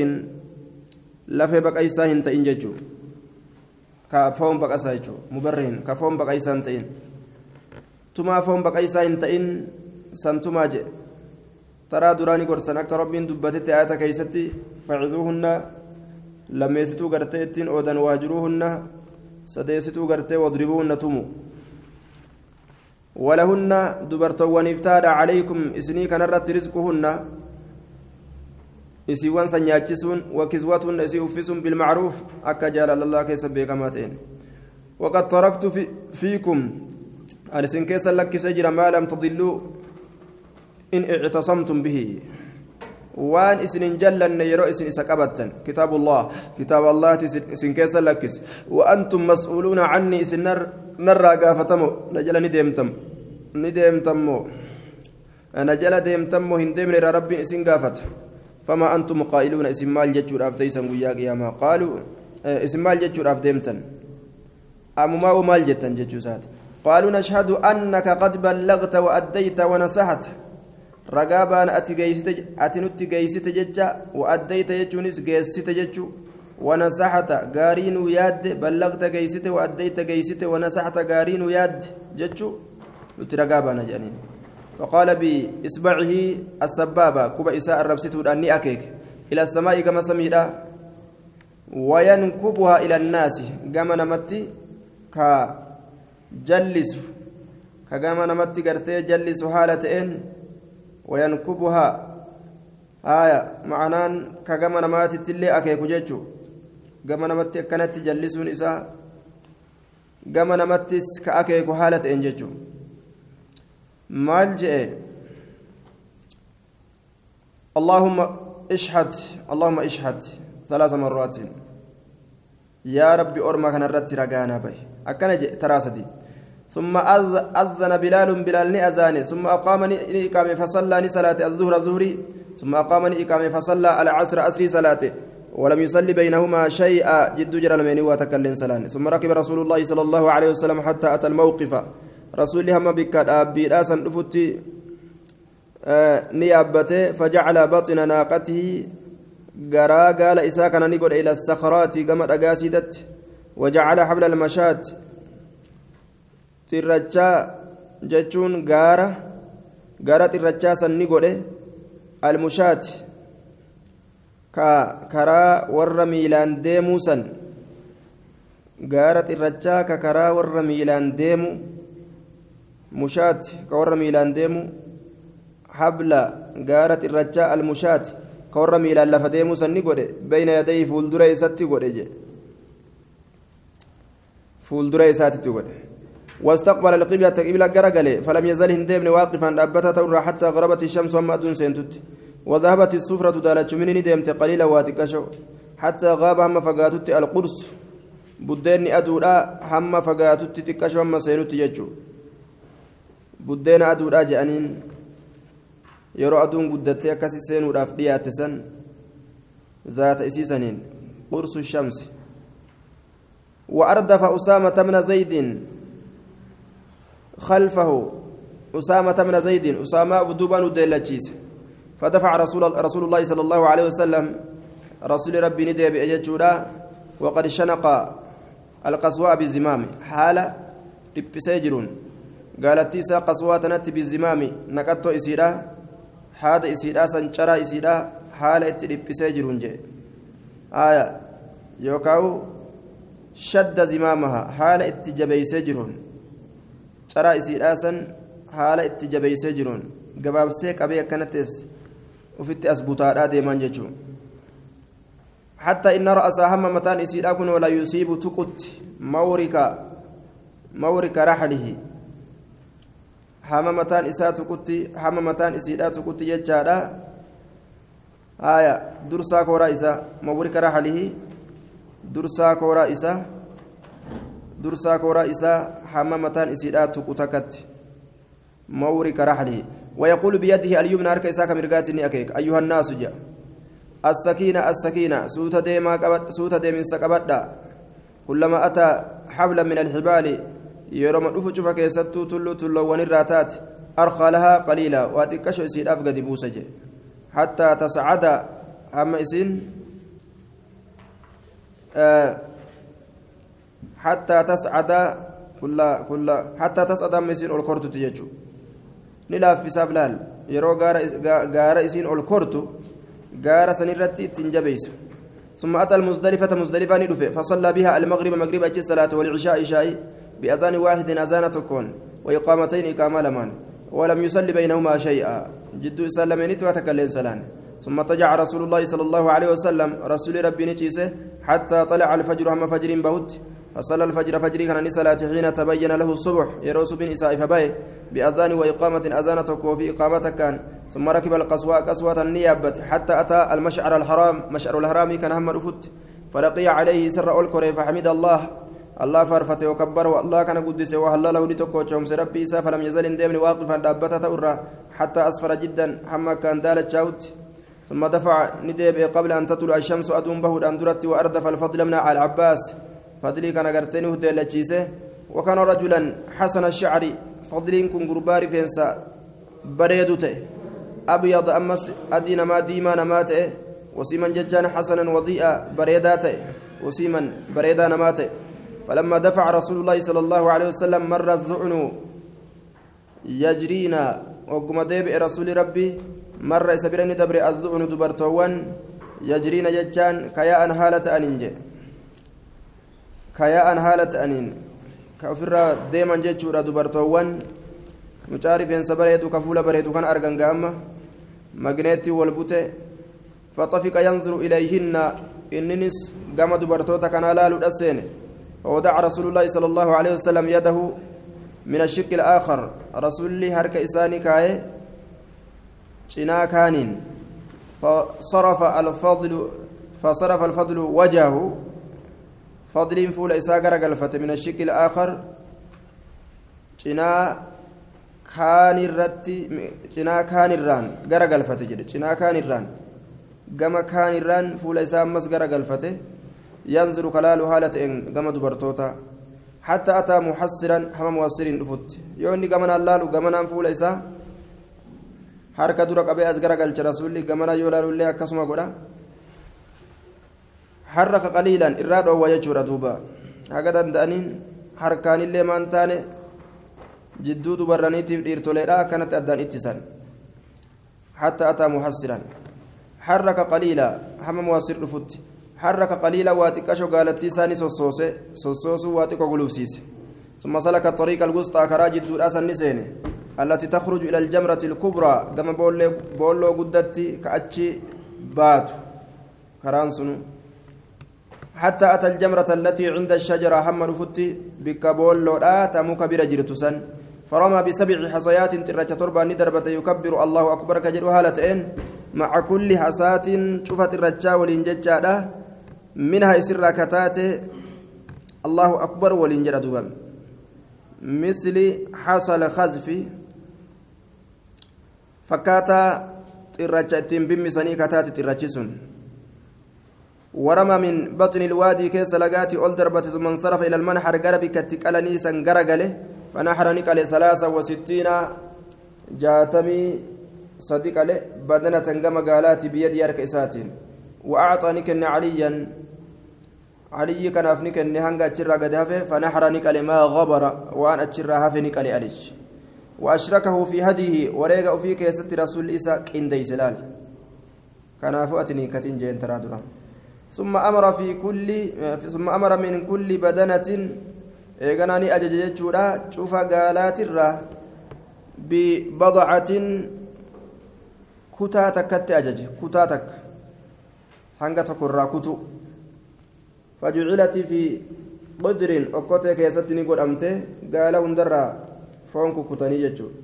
لفي بقيسا هنت إنججو كفون بقيسا يجو مبره كفون بقيسا هنتين تما فون بقيسا هنتين سنتما جي ترى دراني قرسن أكا ربين دبتت آيات كيستي فعذوهن لما يستو قرتين أودن واجروهن سديستو قرتي واضربوهن تمو ولهن دبرتوان افتاد عليكم إسني كان رزقهن isiiwwan san nyaachisuun wakiswatuun isii uffisuun bilmacruuf akka jaalala keessa beekamaa ta'een waqad taraktu fiikum an isin keessa lakkisee jira maa lam tadilluu in ictasamtum bihi isin hin jallanne yeroo isin isa qabattan kitaabullah kitaaba allaati isin keessa lakkise وأنتم مسؤولون عني jala ni deemtam ni deemtammoo na jala deemtammoo hin deemne rabbiin isin gaafata فما أنتم قائلون اسم مال جتشور أفتيسا ويا قياما قالوا اسم مال جتشور أفتيمتن أم ما مال جتن جتشوسات قالوا نشهد أنك قد بلغت وأديت ونصحت رقابان أتي جيست أتي نتي جيست جتشا وأديت جتشونس جيست جتشو ونصحت قارين ياد بلغت جيست وأديت جيست ونصحت قارين ياد جتشو نتي رقابان جانين فقال بإصبعه السبابة كوبا إساء الربسيتو أني أكيك إلى السماء كما سميدا وينكبها إلى الناس كما نمتي كجلس كما نمتي قرتي جلس حالة إن وينكبها. آية معنان كما نماتي تلي أكيك جيتشو. كما نمتي كانت جلسون إساء كما نمتي كأكيك حالة إن جيتشو. maal je'e اللهم اشهد اللهم اشهد. ثلاث مرات. يا ربي أرمى كان الرت رقانا به أكن تراسدي. ثم أذن بلال بلال أذاني ثم أقامني إقامة فصلى صلاة الظهر ظهري ثم أقامني إقامة فصلى العصر أسري صلاته ولم يصلي بينهما شيئا جد جرى المين وتكلم سلاني. ثم ركب رسول الله صلى الله عليه وسلم حتى أتى الموقف. bikka dhaabbiidhaa san dhufutti ni yaabbate fajacala baxina naaqatihi garaa gaala isaa kana ni godhe ila sakraati gama dhagaasiidatti wajacala habla almashaat xirrachaa jechuun gaara gaara xirrachaa san ni godhe almushaati. Ka karaa warra miilaan deemuu san gaara xirrachaa ka karaa warra miilaan deemu mushaat ka warra miilaan deemu habla gaara xirrachaa almushaat ka warra miilaan lafa deemuu sanni godhe bayna yadayhi fuuldura isatti godhe je fuuldura isaatitti godhe واستقبل القبلة قبلة جرجله فلم يزل هندمن واقفا أبتا تورا حتى غربت الشمس وما أدون سنتت وذهبت السفرة دالت من ندمت قليلا واتكشو حتى غاب هم فقاتت القرص بدين أدولا هم فقاتت تكشو هم سينت يجو buddeena aduudhaa je'aniin yeroo aduun guddattee akkasi seenuudhaaf dhiyaate san zaata isiisaniin qursu shamsi وأردف أسامة بن زيد. خلفه أسامة بن زيد أسامة بدوبان وديلتشيس فدفع رسول رسول الله صلى الله عليه وسلم رسول ربي ندي بأججودا وقد شنق القصواء بالزمام حال لبسيجرون gaalattii isaa qaswaa tanatti bizimaami naqattoo isiidha haada isiidha sancaraa isiidha haala itti dhiphisee jiruun jee aya yookaawu shadda zimaamaha haala itti jabeeysee jiruun caraa isiidha san haala itti jabeeysee jiruun gabaabsee qabee akkanattis ufitti as butaadhaa deeman jechuun حتى إن رأسها هم متان إسيدا كن ولا يصيب تقت مورك مورك رحله hama mataan isaa tuqutti hama mataan isiidhaa tuqutti jechaadha haya dursaa kooraa isaa mawrika raxalihi dursaa kooraa isaa isaa hama mataan isiidhaa tuqu takkatti mawrika raxalihi ويقول بيده اليمنى أرك إساك مرقاتني أكيك أيها الناس جاء السكينة السكينة سوت ديما قبد سوت ديم سكبدا كلما أتى حبلا من الحبال yeroo ma dhufu cufa keessattuu tulluu tulloowwan irraa taate arkaa lahaa qaliila waa xiqqasho isiidhaaf gadi buusa jee kulla hattaa tascada hamma isiin ol kortutti jechuu ni laaffisaaf laal yeroo gaara isiin ol kortu gaara sanirratti ittiin jabeeysu ثم أتى المزدلفة مزدلفة ندفع فصلى بها المغرب مغرب أجل الصلاة والعشاء عشاء بأذان واحد أذان تكون. وإقامتين إقامة لمان. ولم يصلي بينهما شيئا. جد سلمين وتكلم سلام ثم تجع رسول الله صلى الله عليه وسلم. رسول ربي نجيسه حتى طلع الفجر هم فجر بهت. فصلى الفجر فجر كان صلاة حين تبين له الصبح. يروس بن إساء فباي بأذان وإقامة أذان تكو في إقامة كان. ثم ركب القصوى قصوة النيابة حتى أتى المشعر الحرام. مشعر الحرام كان هم رفت. فلقي عليه سر أولكوري فحمد الله. الله فارفته وكبره الله كان قدس وهلله لتكو شمس ربي إسا فلم يزل ديمن واقفا دابتا تورا. حتى أسفر جدا حما كان دالت شاوت ثم دفع ندب قبل أن تطلع الشمس أدوم به أندرت وأردف الفضل من العباس. فضلي كان قرتني هدى وكان رجلا حسن الشعر فضلين كن قربار فينسا بريدته أبيض أمس أدين ما ديما نماته وسيما ججان حسنا وضيئا بريداته وسيما بريدا نماته فلما دفع رسول الله صلى الله عليه وسلم مر الذعن يجرينا وقم ديب رسول ربي مر سبرني دبر الذعن دبرتوان يجرينا ججان كياء هالة أنين كياء هالة أنين كأفر ديما ججورا دبرتوان mucaari feensa bareedu ka fuula bareedu kan argan ga'amma magneetti wal bute faxafika yanzuru ilayhinna inninis gama dubartoota kanaa laaluudha seene فوضع رسول الله صلى الله عليه وسلم يده من الشق الآخر رسول الله هرك إساني كاي جنا كانين فصرف الفضل فصرف الفضل وجهه فضل فول إساقر من الشق الآخر جنا kaanirratti cinaa kaanirraan gara galfate jedhe cinaa kaanirraan gama kaanirraan fuula isaa ammas gara galfate yanzuru kalaalu haala ta'een gama dubartoota hatta ataa muhassiran hama muhassiriin dhufutti yoo inni gamanaan laalu gamanaan fuula isaa harka dura qabee as gara galcha rasuulli gamanaa yoo laalullee akkasuma godha harraka qaliilan irraa dhoowwa jechuudha duuba. Haga danda'aniin harkaanillee maan taane jidduu dubarraniitiif dhiirtoleedha akkanatti addaan ittisan. حتى أتى محسرا حرك قليلا هم مواسر رفت حرك قليلا واتكشو قالت تيساني سوسوس سوسوس واتكو قلوبسيس ثم سلك الطريق الوسطى كراجد دور أسن نسيني التي تخرج إلى الجمرة الكبرى كما بولو قدتي كأتشي بات كران سنو حتى أتى الجمرة التي عند الشجرة هم رفتي بك بولو لا تمك برجرتسن فرمى بسبع حصيات ترجة تربة ندربة يكبر الله أكبر كجر هالتين مع كل حصات شوفت الرجاء والإنججة منها يسر كتات الله أكبر والإنجل دوبا مثل حصل خزف. فكاتا ترجة بمسني كتات ورمى من بطن الوادي كيس لقاتي أول دربة ثم انصرف إلى المنحر قربي كتكالني سنقرقله فنحر نقل ثلاثة وستين جاتمي صديق له بدنة قم قالات بيد يرك إساتين. وأعطى نكن عليا. علي كان أفنك هنگا أتشرى قد هفه. فنحر نقل ما غبر. وأن أتشرى هفه نقل ألج وأشركه في هديه. وريق في كيست رسول إسا كندي سلال كان فؤتني كتين جين ترادنا ثم أمر في كل ثم أمر من كل بدنة ni ajaja jechuudha cufa gaalaatirraa bibadacatin kutaa takkatti ajaje kutaa takka hanga tokkorraa kutu fajucilati fi qudrin okkotee keessatti ni godhamte gaala hundarraa foon kukkutanii jechuudha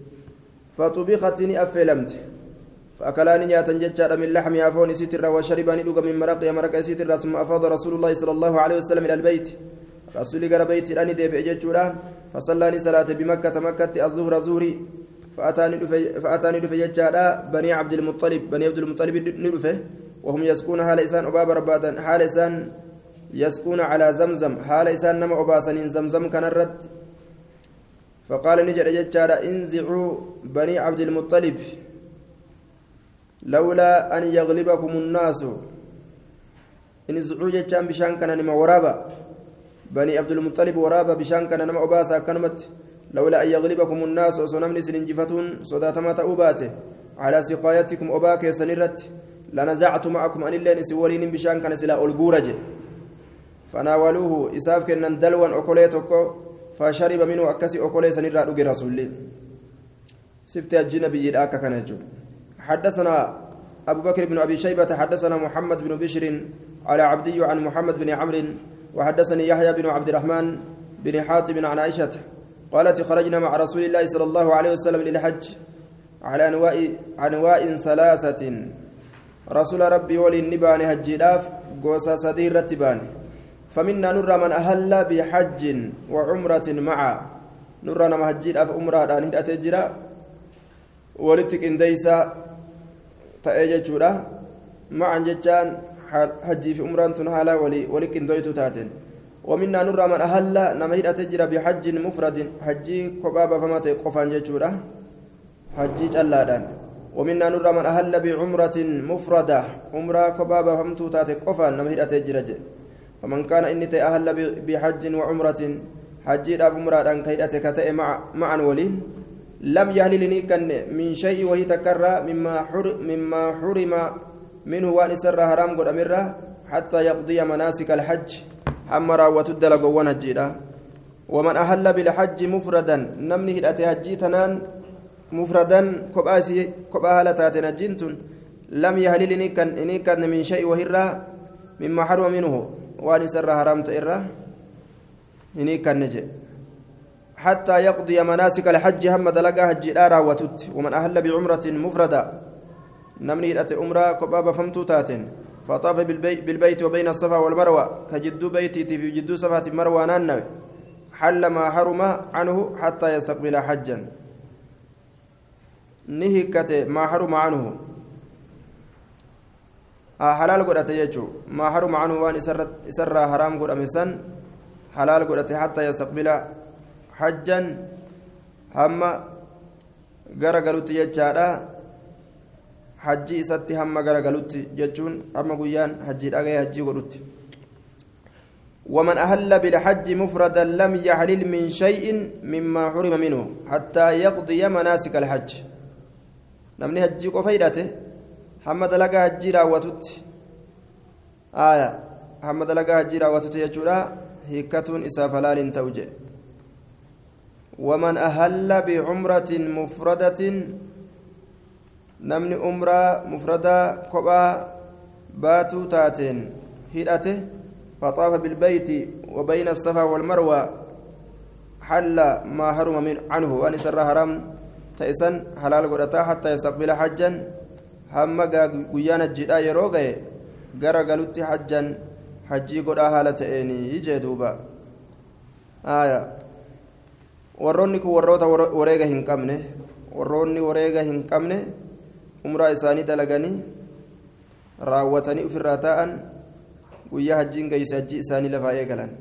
فأكلاني نياتا جتشا من لحمها فون سيترا وشرباني دوغا من مرقها مرق سيترا ثم أفاض رسول الله صلى الله عليه وسلم إلى البيت. رسولي غير بيتي أني ديب إجتشورا فصلاني صلاة بمكة مكة الظهر زوري. فأتاني فأتاني دفي بني عبد المطلب بني عبد المطلب ندفه وهم يسكون حال إسان أباب ربادا حال يسكون على زمزم. حال إسان نما أباسنين. زمزم كان الرد. فقال نجد جتشارا انزعوا بني عبد المطلب. لولا أن يغلبكم الناس. انزعوا جتشان بشان كان نما ورابا. بني عبد المطلب ورابا بشان كان نما أباسا كنمت لولا أن يغلبكم الناس وسنمن سننجفتون صداتما تأوباته على سقايتكم أباك سنرت لنزعت معكم أن الله نسولين بشان كان سلا ألقورج فناولوه إساف كنن دلوا أكوليتك فشرب منه أكسي أكولي سنرى رسول الله سفت الجنبي يدعك كان حدثنا أبو بكر بن أبي شيبة حدثنا محمد بن بشر على عبدي عن محمد بن عمرو وحدثني يحيى بن عبد الرحمن بن حاتم عن عائشة قالت خرجنا مع رسول الله صلى الله عليه وسلم للحج على أنواع أنواع ثلاثة. رسول ربي ولي النبان هجيلاف قوسا سدير رتبان. فمنا نرى من أهل بحج وعمرة معا. نرى نما هجيلاف عمرة دان هدأت الجرا ولتك إنديسا تأججورا معا جتان حجي في عمران تنهالا ولي ولكن دويتو تاتين ومنا نرى من أهل نما هيدا تجرى بحج مفرد حجي كبابا فما تقفان جتورا حجي جلادان ومنا نرى من أهل بعمرة مفردة عمرة كبابا فمتو تاتي قفان نما هيدا تجرى فمن كان إني تأهل بحج وعمرة حجي داف عمرة أن كيدة كتئ مع معا ولين لم يهللني كن من شيء وهي تكرى مما حر مما حرم منه وأن سر حرام قد أمره حتى يقضي مناسك الحج. أما راوة الدلق ونجيدا ومن أهل بالحج مفردا نمني هدأتي حجي تنان مفردا كباسي كباهلة تاتنا لم يهللني كن إني كن من شيء وهرا مما حرم منه وأن سر حرام تئره إني كن نجي حتى يقضي مناسك الحج هم دلقا حج دارا وتت. ومن أهل بعمرة مفردة. نمني أتي عمرة كبابة فمتو تاتين فطاف بالبيت وبين الصفا والمروة. كجدو بيتي في جدو صفات مروة نانوي. حل ما حرم عنه حتى يستقبل حجا. نهكت ما حرم عنه. آه حلال قد يجو. ما حرم عنه وان إسر حرام قد أمسن. حلال قد حتى يستقبل hajjan hamma gara galutti jechaadha hajji isatti hamma gara galutti jechuun hamma guyyaan hajjii dhaga'ee hajjii godhutti ومن أهل بالحج مفردا لم يحلل من شيء مما حرم منه حتى يقضي مناسك الحج. نمني هجي قفيدته حمد لقى هجي راوتت آية حمد لقى هجي راوتت يجورا هيكتون إساف لال توجه. ومن أهل بعمرة مفردة نمني عمرة مفردة كبا باتو تاتين هدأته فطاف بالبيت وبين الصفا والمروة حل ما حرم من عنه وأن سر حرام تيسن حلال قرأتا حتى يستقبل حجا هم قيانا الجدا يروغي غرا قلت حجا حجي قرأ هالة إني يجي دوبا. آية. Warroonni kun warroota wareega hin qabne warroonni wareega hin qabne umraa isaanii dalaganii raawwatanii ofirraa taa'an guyyaa hajjiin geeyse hajjii isaanii lafaa eegalan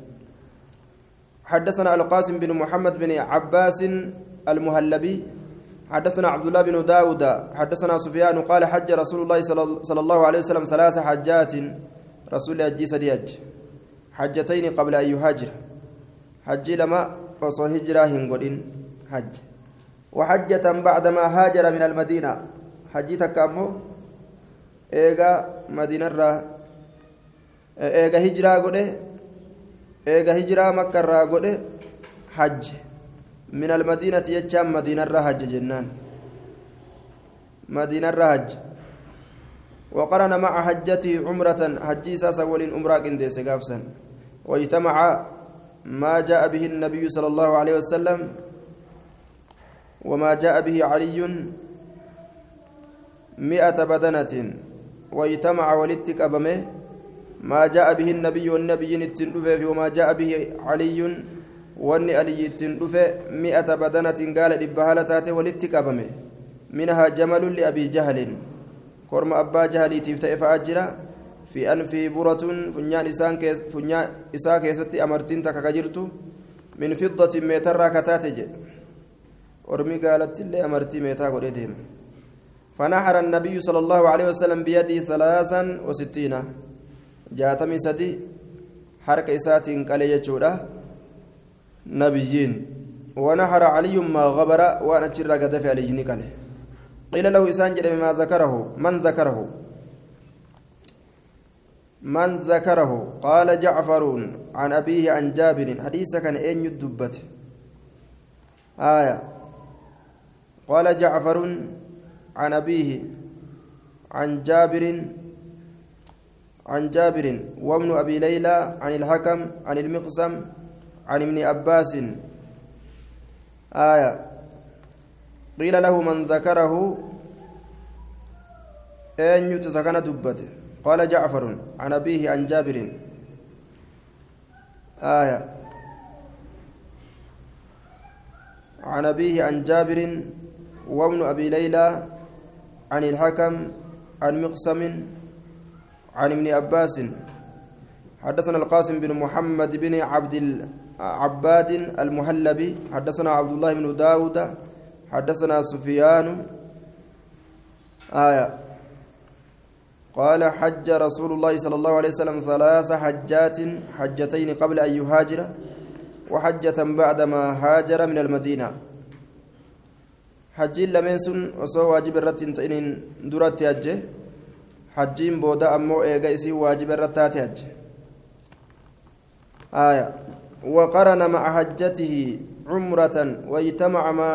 حدثنا القاسم بن محمد بن عباس المهلبي حدثنا عبد الله بن داود حدثنا سفيان قال حج رسول الله صلى الله عليه وسلم ثلاث حجات رسول الله سديج حجتين قبل أن يهاجر حج لما osoo hijiraa hin godhin hajj من المدينة. حجي تكامو؟ إيغا مدينة را. إيغا هجرا قده إيغا هجرا مكة را قده حج. من المدينة يجام مدينة را حج جنان. مدينة را حج. وقرن مع حجته عمرة. حجي ساسا ولين عمرة كنديس واجتمع ما جاء به النبي صلى الله عليه وسلم وما جاء به علي مئة بدنة واجتمع ولدتك أبمه. ما جاء به النبي والنبي التندفه وما جاء به علي واني علي التندفه مئة بدنة قال لبهالة ولدتك أبمه. منها جمل لأبي جهل. كرم أبا جهل تفتئ فأجره في أنفه برة فنيان إسان كيس فنيان إسا كيستي أمرتين تكاكجرت من فضة ميتر كتاتج أرمي قالت لي أمرتي ميتا قريدهم فنحر النبي صلى الله عليه وسلم بيده ثلاثا وستين. جاتمي سدي حركة إساتين قال يجودا نبيين. ونحر علي ما غبر وأنا تشرى قدف عليه قيل له إسان جل ما ذكره من ذكره؟ من ذكره قال جعفر عن أبيه عن جابر. حديث كان أين يدبت آية. قال جعفر عن أبيه عن جابر عن جابر وابن أبي ليلى عن الحكم عن المقسم عن ابن عباس. آية. قيل له من ذكره أين يتسكن دبته قال جعفر عن أبيه عن جابر. آية. عن أبيه عن جابر وابن أبي ليلى عن الحكم عن مقسم عن ابن عباس. حدثنا القاسم بن محمد بن عبد عباد المهلبي. حدثنا عبد الله بن داود. حدثنا سفيان. آية. قال حج رسول الله صلى الله عليه وسلم ثلاث حجات حجتين قبل أن يهاجر وحجة بعدما هاجر من المدينة. حجين لمن سن وصو واجب الرتين تئنين درت يجه حجين بودا أمو إيغا إسي واجب الرتات يجه آية. وقرن مع حجته عمرة واجتمع ما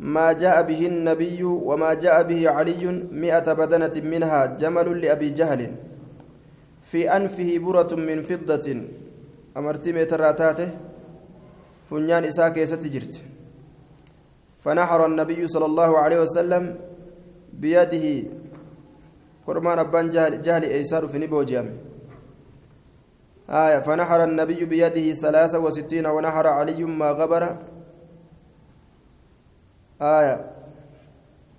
ما جاء به النبي وما جاء به علي مئة بدنة منها جمل لأبي جهل في أنفه برة من فضة. أمرتي متراتاته فنيان إساك ستجرت فنحر النبي صلى الله عليه وسلم بيده. قرمان أبان جهل, إيسار في نبو جامع آية فنحر النبي بيده ثلاثة وستين ونحر علي ما غبر. آية.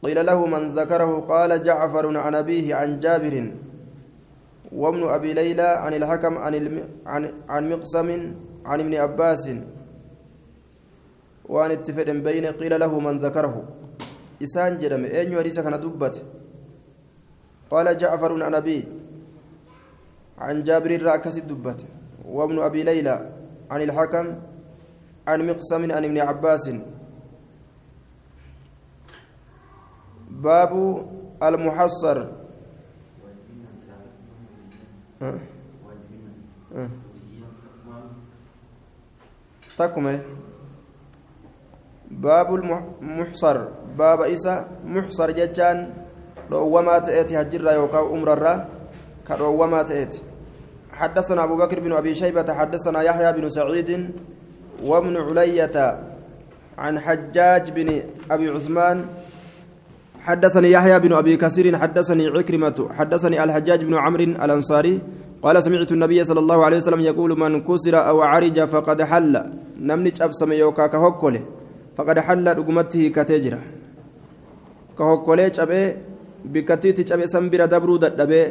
قيل له من ذكره قال جعفر عن أبيه عن جابر وابن أبي ليلى عن الحكم عن عن عن مقسم عن ابن عباس وأن اتفق بين قيل له من ذكره. إسان جرم أين يريس كان دبت؟ قال جعفر عن أبيه عن جابر راكس الدبت وابن أبي ليلى عن الحكم عن مقسم عن ابن عباس باب المحصر. أه. أه. تكمل. باب المحصر باب إسا محصر ججان روما تأتي هجر يوكا أمرر كروما تأتي حدثنا أبو بكر بن أبي شيبة حدثنا يحيى بن سعيد وابن علية عن حجاج بن أبي عثمان حدثني يحيى بن أبي كثير حدثني عكرمة حدثني الحجاج بن عمرو الأنصاري قال سمعت النبي صلى الله عليه وسلم يقول من كسر أو عرج فقد حل. نمني أبسم يوكا كهوكله فقد حل رقمته كتجرة. كهوكله أبي بكتيتي أبي سنبرة دبرو دبي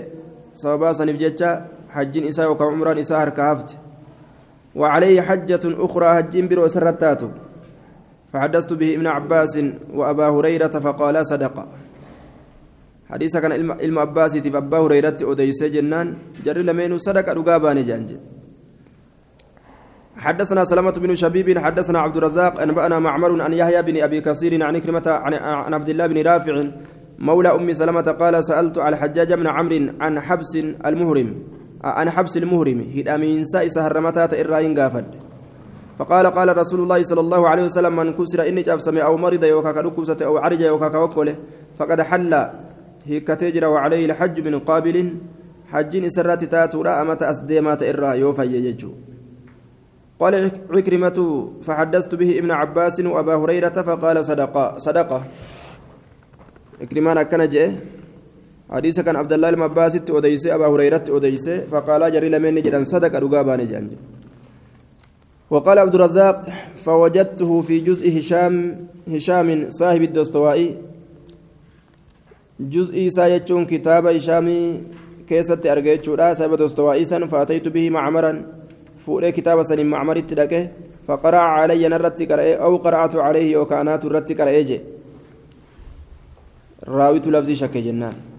سببا سنف جتشا حج إساء وكعمران إساء هركافت وعليه حجة أخرى حج برو سرتاتو فحدثت به ابن عباس وأبا هريرة فقال صدق حديث كان علم عباس أبا هريرة أديس جنان جر لمن صدق رقابان جانج حدثنا سلمة بن شبيب حدثنا عبد الرزاق أنبأنا معمر عن يحيى بن أبي كثير عن كلمة عن عبد الله بن رافع مولى أم سلمة قال سألت على حجاج بن عمرو عن حبس المهرم عن حبس المهرم هدى من سائس هرمتات إراين قافد. فقال قال رسول الله صلى الله عليه وسلم من كسر إني أو أو عرج فقد حل وعليه الحج من قابل سرات تاتورا أسديمات إرى يوفى يجو قال عكرمة فحدثت به ابن عباس وأبا هريرة فقال صدقة صدقة عكرمان كان حديث كان عبد الله المباس أديسي أبا هريرة فقال جري لمن جانجي وقال عبد الرزاق فوجدته في جزء هشام هشام صاحب الدستوائي. جزء سايتشون كتاب هشام كيست أرجيتشورا صاحب الدستوائي سن فأتيت به معمرا. فؤل كتاب سن معمر تدكه فقرأ علي نرت قرأ أو قرأت عليه وكانات رت قرأ راويت لفظي شك جنان.